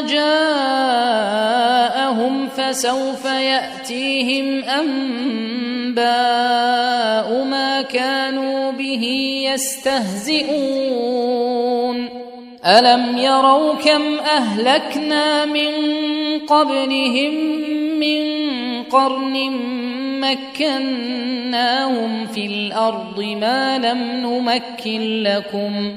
جاءهم فسوف يأتيهم أنباء ما كانوا به يستهزئون. ألم يروا كم أهلكنا من قبلهم من قرن مكناهم في الأرض ما لم نمكن لكم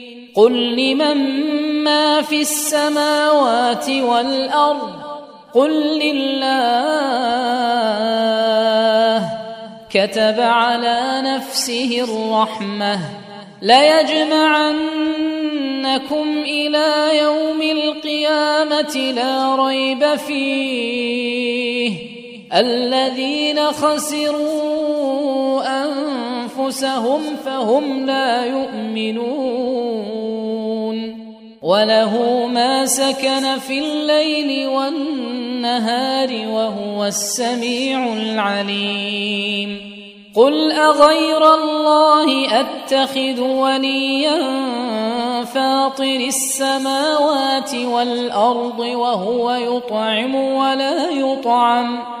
قل لمن ما في السماوات والأرض قل لله كتب على نفسه الرحمة ليجمعنكم إلى يوم القيامة لا ريب فيه الذين خسروا أنفسهم فهم لا يؤمنون وله ما سكن في الليل والنهار وهو السميع العليم قل أغير الله أتخذ وليا فاطر السماوات والأرض وهو يطعم ولا يطعم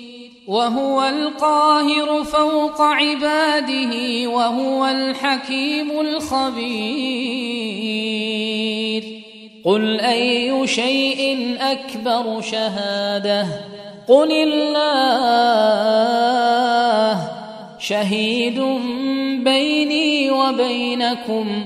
وهو القاهر فوق عباده وهو الحكيم الخبير. قل أي شيء أكبر شهادة؟ قل الله. شهيد بيني وبينكم.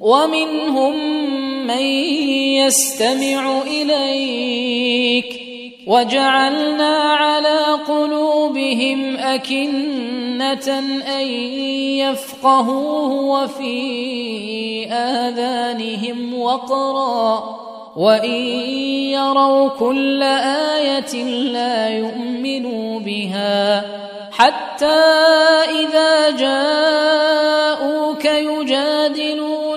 ومنهم من يستمع إليك وجعلنا على قلوبهم أكنة أن يفقهوه وفي آذانهم وقرا وإن يروا كل آية لا يؤمنوا بها حتى إذا جاءوك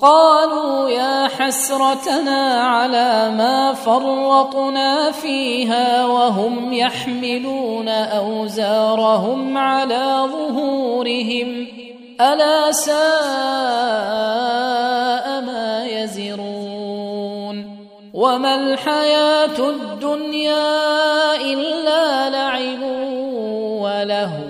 قالوا يا حسرتنا على ما فرطنا فيها وهم يحملون أوزارهم على ظهورهم ألا ساء ما يزرون وما الحياة الدنيا إلا لعب وله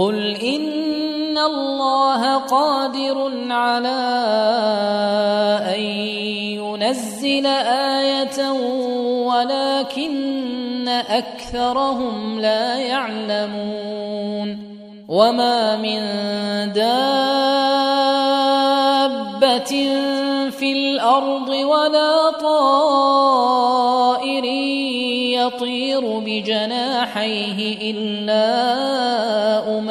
قل ان الله قادر على ان ينزل إيه ولكن اكثرهم لا يعلمون وما من دابه في الأرض ولا طائر يطير بجناحيه الا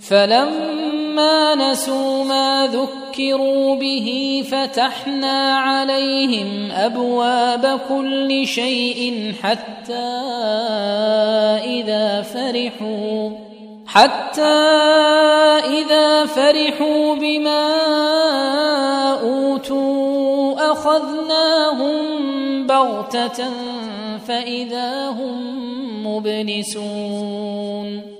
فلما نسوا ما ذكروا به فتحنا عليهم أبواب كل شيء حتى إذا فرحوا حتى إذا فرحوا بما أوتوا أخذناهم بغتة فإذا هم مبلسون.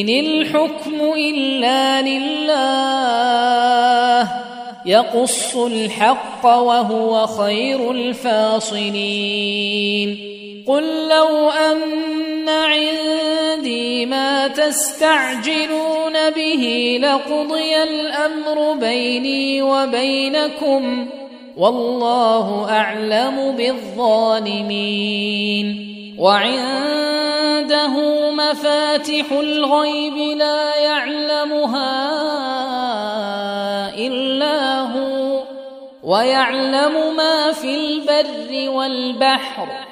إن الحكم إلا لله يقص الحق وهو خير الفاصلين. قل لو أن عندي ما تستعجلون به لقضي الأمر بيني وبينكم والله أعلم بالظالمين. وعنده مفاتح الغيب لا يعلمها إلا هو ويعلم ما في البر والبحر.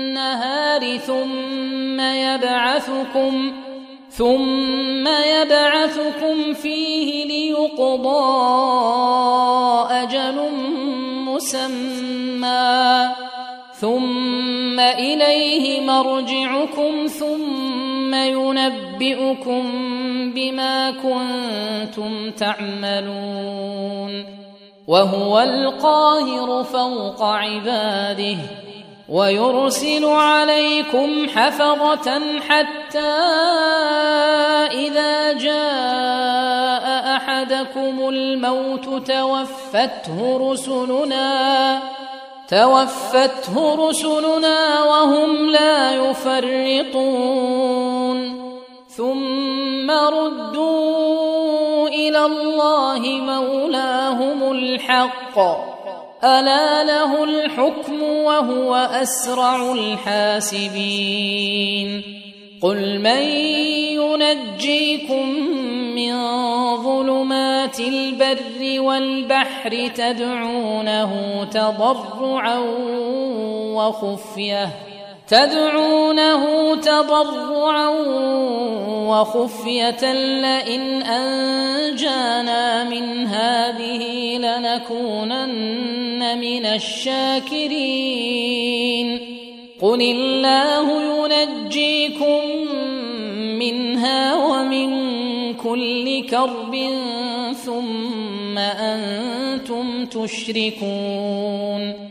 ثم يبعثكم ثم يبعثكم فيه ليقضى أجل مسمى ثم إليه مرجعكم ثم ينبئكم بما كنتم تعملون وهو القاهر فوق عباده ويرسل عليكم حفظة حتى إذا جاء أحدكم الموت توفته رسلنا توفته رسلنا وهم لا يفرطون. ثم ردوا إلى الله مولاهم الحق. ألا له الحكم وهو أسرع الحاسبين قل من ينجيكم من ظلمات البر والبحر تدعونه تضرعا وخفية تدعونه تضرعا وخفية لئن أنجانا من هذه لنكونن من الشاكرين. قل الله ينجيكم منها ومن كل كرب ثم أنتم تشركون.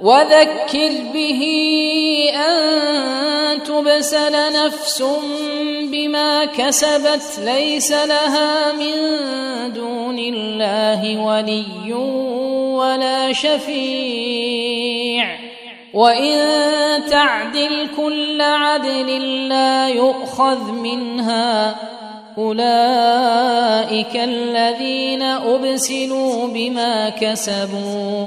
وذكر به أن تبسل نفس بما كسبت ليس لها من دون الله ولي ولا شفيع. وإن تعدل كل عدل لا يؤخذ منها. أولئك الذين أبسلوا بما كسبوا.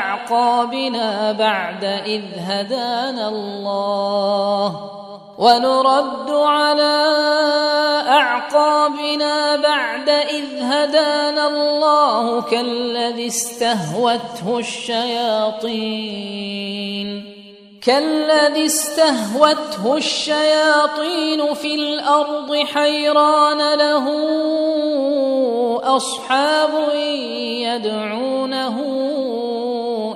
أعقابنا بعد إذ هدانا الله. ونرد على أعقابنا بعد إذ هدانا الله كالذي استهوته الشياطين. كالذي استهوته الشياطين في الأرض حيران له أصحاب يدعونه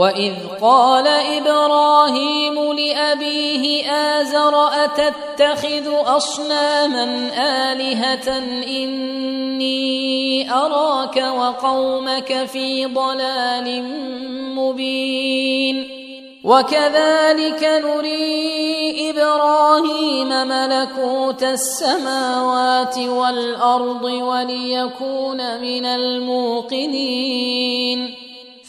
واذ قال إبراهيم لابيه ازر اتتخذ اصناما الهه اني اراك وقومك في ضلال مبين وكذلك نري إبراهيم ملكوت السماوات والارض وليكون من الموقنين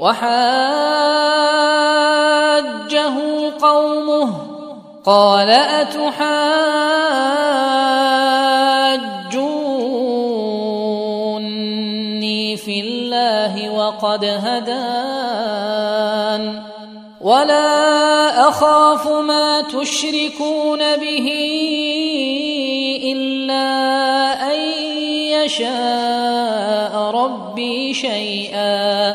وحاجه قومه قال أتحاجوني في الله وقد هدان ولا أخاف ما تشركون به إلا أن يشاء ربي شيئا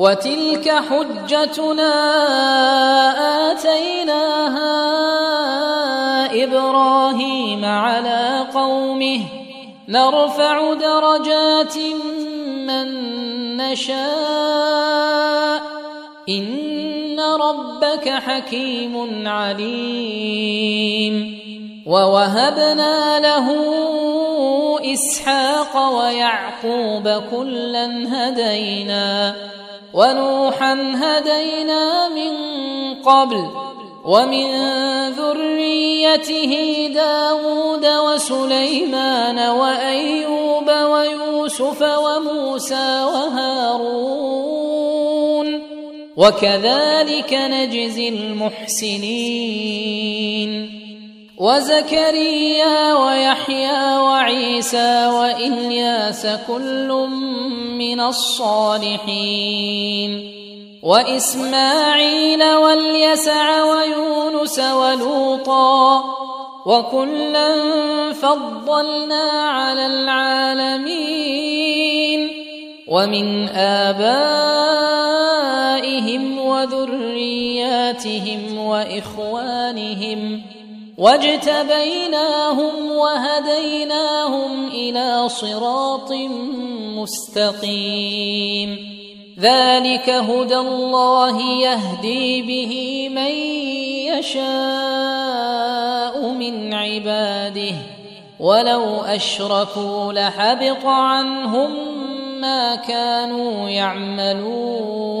وتلك حجتنا آتيناها إبراهيم على قومه. نرفع درجات من نشاء. إن ربك حكيم عليم. ووهبنا له إسحاق ويعقوب كلا هدينا. ونوحا هدينا من قبل ومن ذريته داود وسليمان وأيوب ويوسف وموسى وهارون وكذلك نجزي المحسنين وزكريا ويحيى وعيسى وإلياس كل من الصالحين وإسماعيل واليسع ويونس ولوطا وكلا فضلنا على العالمين ومن آبائهم وذرياتهم وإخوانهم واجتبيناهم وهديناهم إلى صراط مستقيم ذلك هدى الله يهدي به من يشاء من عباده ولو اشركوا لحبط عنهم ما كانوا يعملون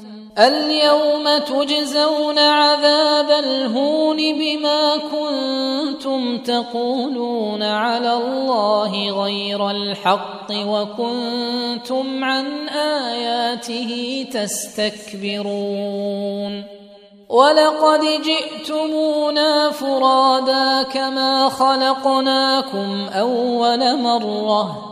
اليوم تجزون عذاب الهون بما كنتم تقولون على الله غير الحق وكنتم عن آياته تستكبرون ولقد جئتمونا فرادا كما خلقناكم أول مرة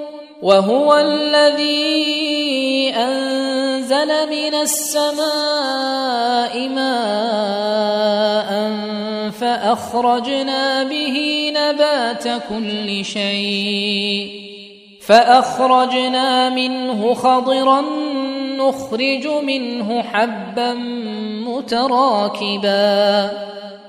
وهو الذي أنزل من السماء ماء فأخرجنا به نبات كل شيء فأخرجنا منه خضرا نخرج منه حبا متراكبا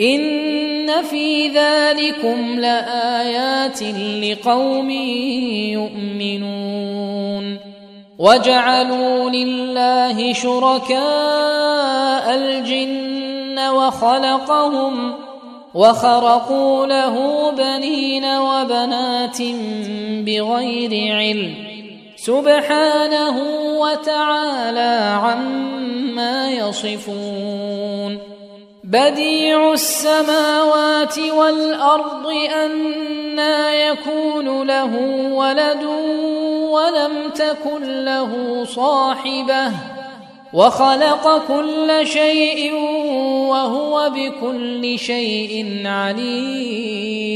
إن في ذلكم لآيات لقوم يؤمنون. وجعلوا لله شركاء الجن وخلقهم وخرقوا له بنين وبنات بغير علم. سبحانه وتعالى عما يصفون. بديع السماوات والأرض أنا يكون له ولد ولم تكن له صاحبة وخلق كل شيء وهو بكل شيء عليم.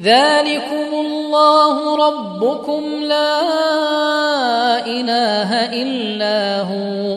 ذلكم الله ربكم لا إله إلا هو.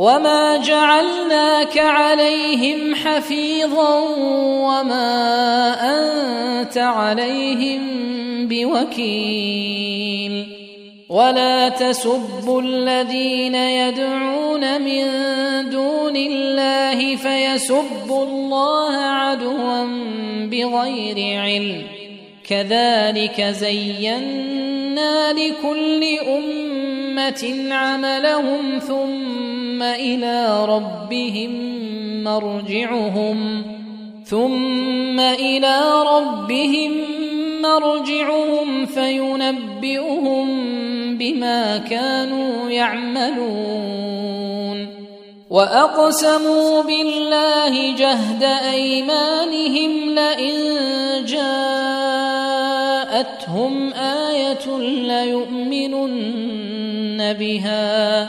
وما جعلناك عليهم حفيظا وما انت عليهم بوكيل ولا تسبوا الذين يدعون من دون الله فيسبوا الله عدوا بغير علم كذلك زينا لكل امه عملهم ثم إلى ربهم مرجعهم ثم إلى ربهم مرجعهم فينبئهم بما كانوا يعملون. وأقسموا بالله جهد أيمانهم لئن جاءتهم آية ليؤمنن بها.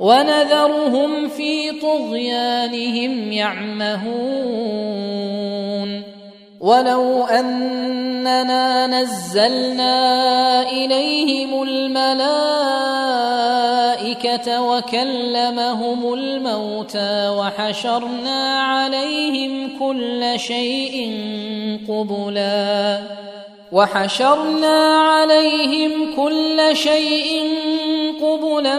ونذرهم في طغيانهم يعمهون. ولو أننا نزلنا إليهم الملائكة وكلمهم الموتى وحشرنا عليهم كل شيء قبلا وحشرنا عليهم كل شيء قبلا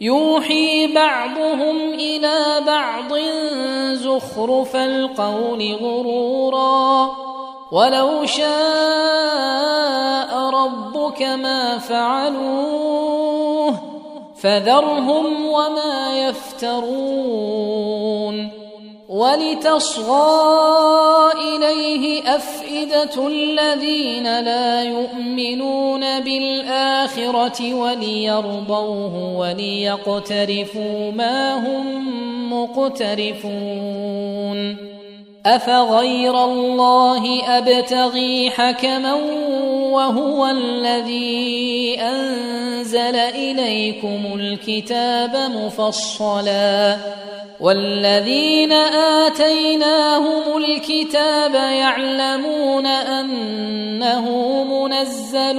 يوحي بعضهم إلى بعض زخرف القول غرورا. ولو شاء ربك ما فعلوه فذرهم وما يفترون. ولتصغى إليه أفئدة الذين لا يؤمنون بالآخرة وليرضوه وليقترفوا ما هم مقترفون أفغير الله أبتغي حكما وهو الذي أنزل إليكم الكتاب مفصلا والذين اتيناهم الكتاب يعلمون انه منزل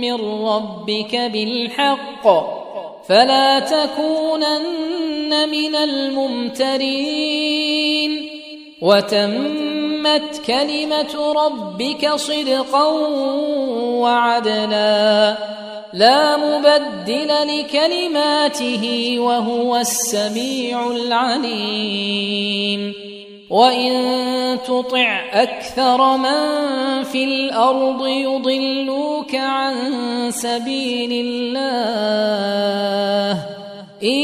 من ربك بالحق فلا تكونن من الممترين وتمت كلمه ربك صدقا وعدلا لا مبدل لكلماته وهو السميع العليم. وإن تطع أكثر من في الأرض يضلوك عن سبيل الله. إن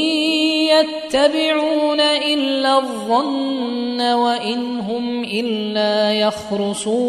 يتبعون إلا الظن وإن هم إلا يخرصون.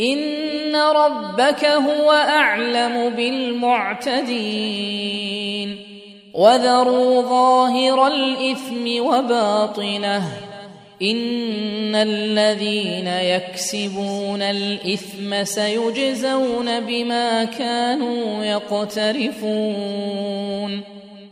إن ربك هو أعلم بالمعتدين. وذروا ظاهر الإثم وباطنه. إن الذين يكسبون الإثم سيجزون بما كانوا يقترفون.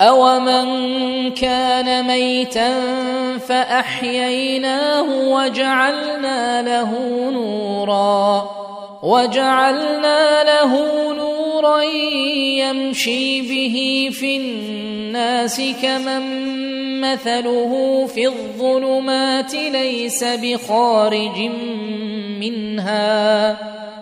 أومن كان ميتا فأحييناه وجعلنا له نورا وجعلنا له نورا يمشي به في الناس كمن مثله في الظلمات ليس بخارج منها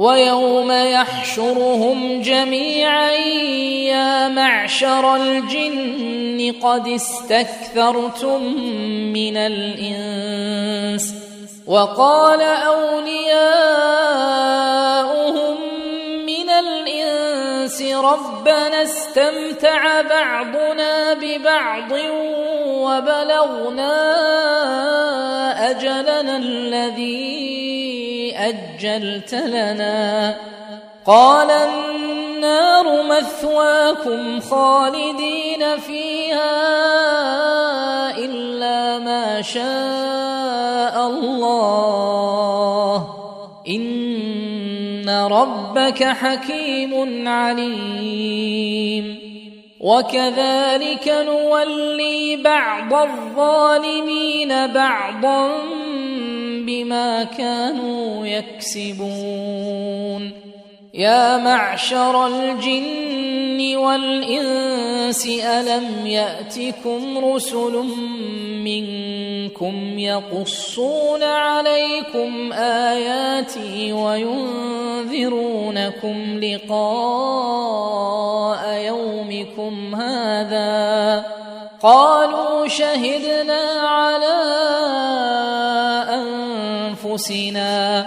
ويوم يحشرهم جميعا يا معشر الجن قد استكثرتم من الإنس. وقال أولياؤهم من الإنس ربنا استمتع بعضنا ببعض وبلغنا أجلنا الذي أجلت لنا. قال النار مثواكم خالدين فيها إلا ما شاء الله. إن ربك حكيم عليم. وكذلك نولي بعض الظالمين بعضا بما كانوا يكسبون. يا معشر الجن والإنس ألم يأتكم رسل منكم يقصون عليكم آياتي وينذرونكم لقاء يومكم هذا؟ قالوا شهدنا على أنفسنا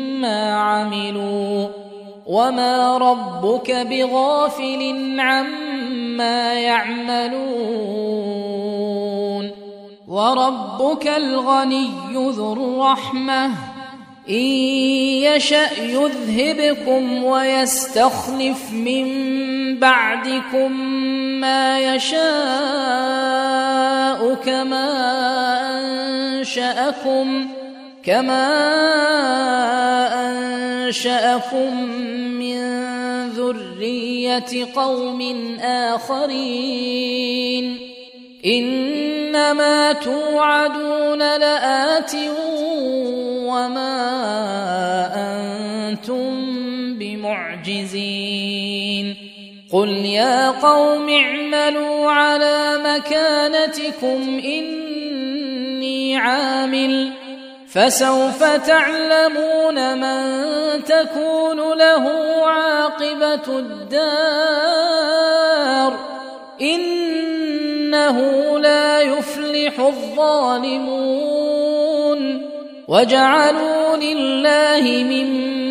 عملوا وما ربك بغافل عما يعملون وربك الغني ذو الرحمه ان يشا يذهبكم ويستخلف من بعدكم ما يشاء كما انشاكم كما انشاكم من ذريه قوم اخرين انما توعدون لات وما أنتم بمعجزين قل يا قوم اعملوا على مكانتكم اني عامل فسوف تعلمون من تكون له عاقبة الدار. إنه لا يفلح الظالمون. وجعلوا لله مما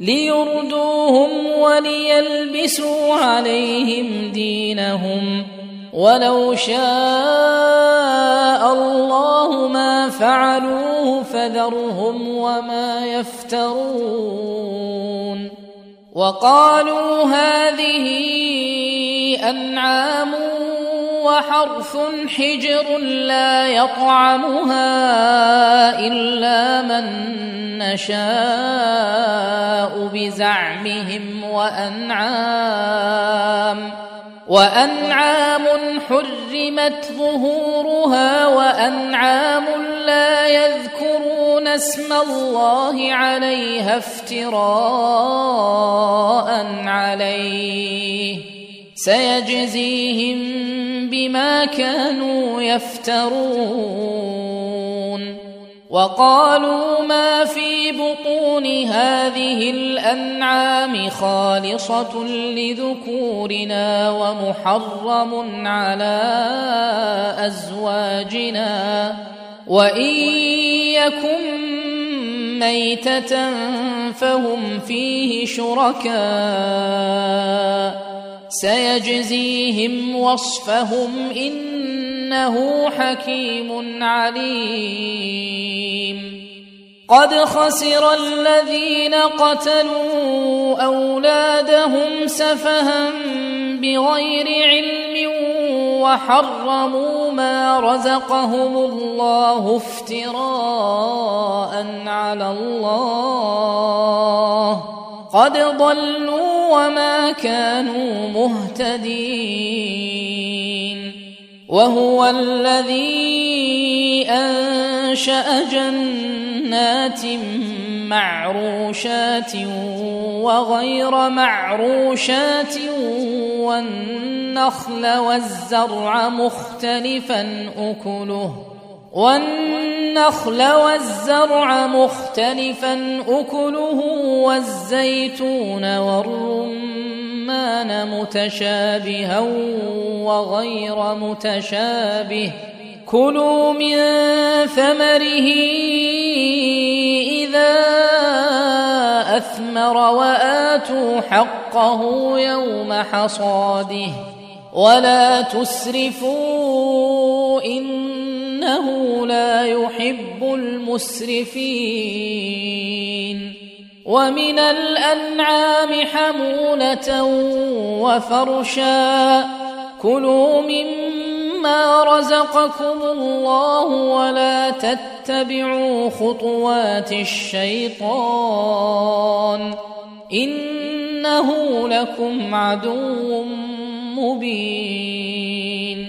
ليردوهم وليلبسوا عليهم دينهم ولو شاء الله ما فعلوه فذرهم وما يفترون. وقالوا هذه أنعام وحرث حجر لا يطعمها إلا من نشاء بزعمهم وأنعام وأنعام حرمت ظهورها وأنعام لا يذكرون اسم الله عليها افتراء عليه سيجزيهم بما كانوا يفترون. وقالوا ما في بطون هذه الأنعام خالصة لذكورنا ومحرم على أزواجنا. وإن يكن ميتة فهم فيه شركاء. سيجزيهم وصفهم إنه حكيم عليم. قد خسر الذين قتلوا أولادهم سفها بغير علم وحرموا ما رزقهم الله افتراء على الله. قد ضلوا وما كانوا مهتدين. وهو الذي أنشأ جنات معروشات وغير معروشات والنخل والزرع مختلفا أكله. والنخل والزرع مختلفا أكله والزيتون والرمان متشابها وغير متشابه. كلوا من ثمره إذا أثمر وآتوا حقه يوم حصاده. ولا تسرفوا إنه لا يحب المسرفين. ومن الأنعام حمولة وفرشا. كلوا مما رزقكم الله ولا تتبعوا خطوات الشيطان. إنه لكم عدو مبين.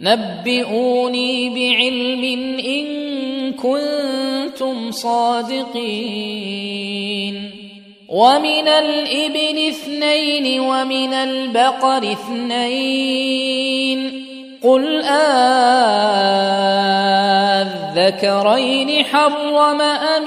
نبئوني بعلم إن كنتم صادقين. ومن الإبل اثنين ومن البقر اثنين. قل آذكرين حرم أم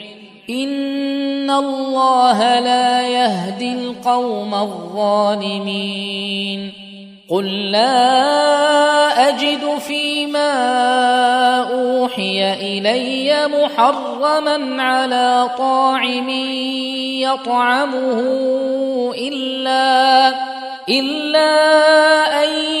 إن الله لا يهدي القوم الظالمين. قل لا اجد فيما اوحي الي محرما على طاعم يطعمه الا الا ان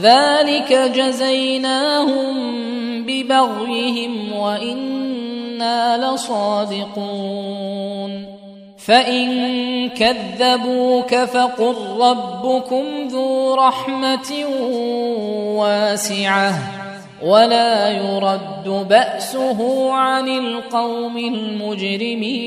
ذلك جزيناهم ببغيهم وإنا لصادقون. فإن كذبوك فقل ربكم ذو رحمة واسعة ولا يرد بأسه عن القوم المجرمين.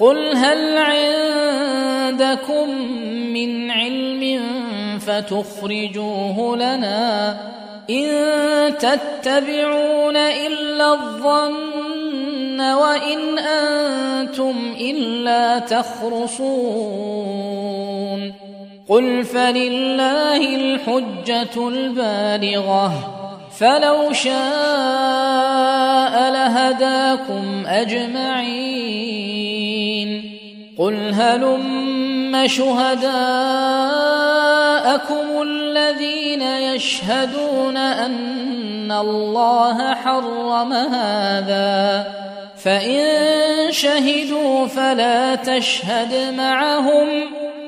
قل هل عندكم من علم فتخرجوه لنا ان تتبعون الا الظن وان أنتم الا تخرصون قل فلله الحجه البالغه فلو شاء لهداكم أجمعين. قل هلم شهداءكم الذين يشهدون أن الله حرم هذا. فإن شهدوا فلا تشهد معهم.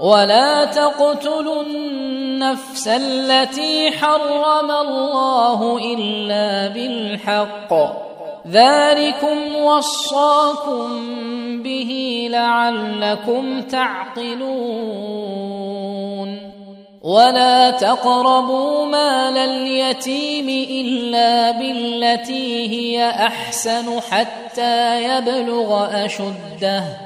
ولا تقتلوا النفس التي حرم الله إلا بالحق. ذلكم وصاكم به لعلكم تعقلون. ولا تقربوا مال اليتيم إلا بالتي هي أحسن حتى يبلغ أشده.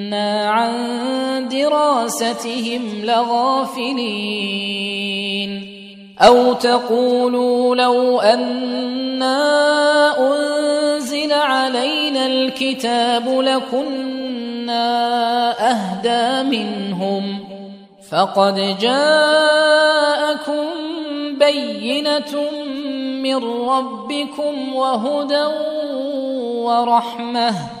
عن دراستهم لغافلين أو تقولوا لو أنا انزل علينا الكتاب لكنا اهدى منهم فقد جاءكم بينه من ربكم وهدى ورحمه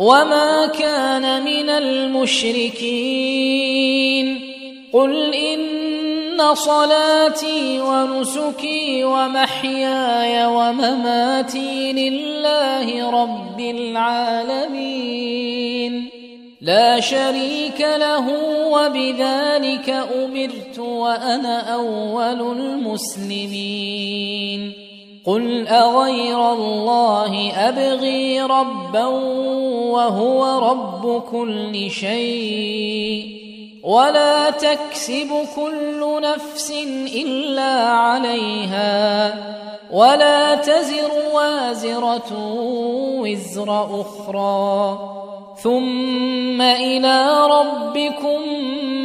وما كان من المشركين قل ان صلاتي ونسكي ومحياي ومماتي لله رب العالمين لا شريك له وبذلك امرت وأنا اول المسلمين قل اغير الله ابغي ربا وهو رب كل شيء ولا تكسب كل نفس الا عليها ولا تزر وازره وزر أخرى ثم إلى ربكم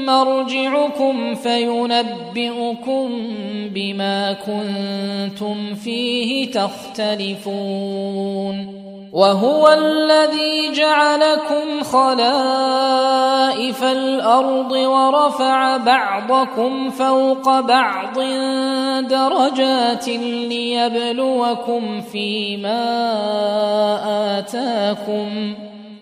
مرجعكم فينبئكم بما كنتم فيه تختلفون. وهو الذي جعلكم خلائف الأرض ورفع بعضكم فوق بعض درجات ليبلوكم فيما آتاكم.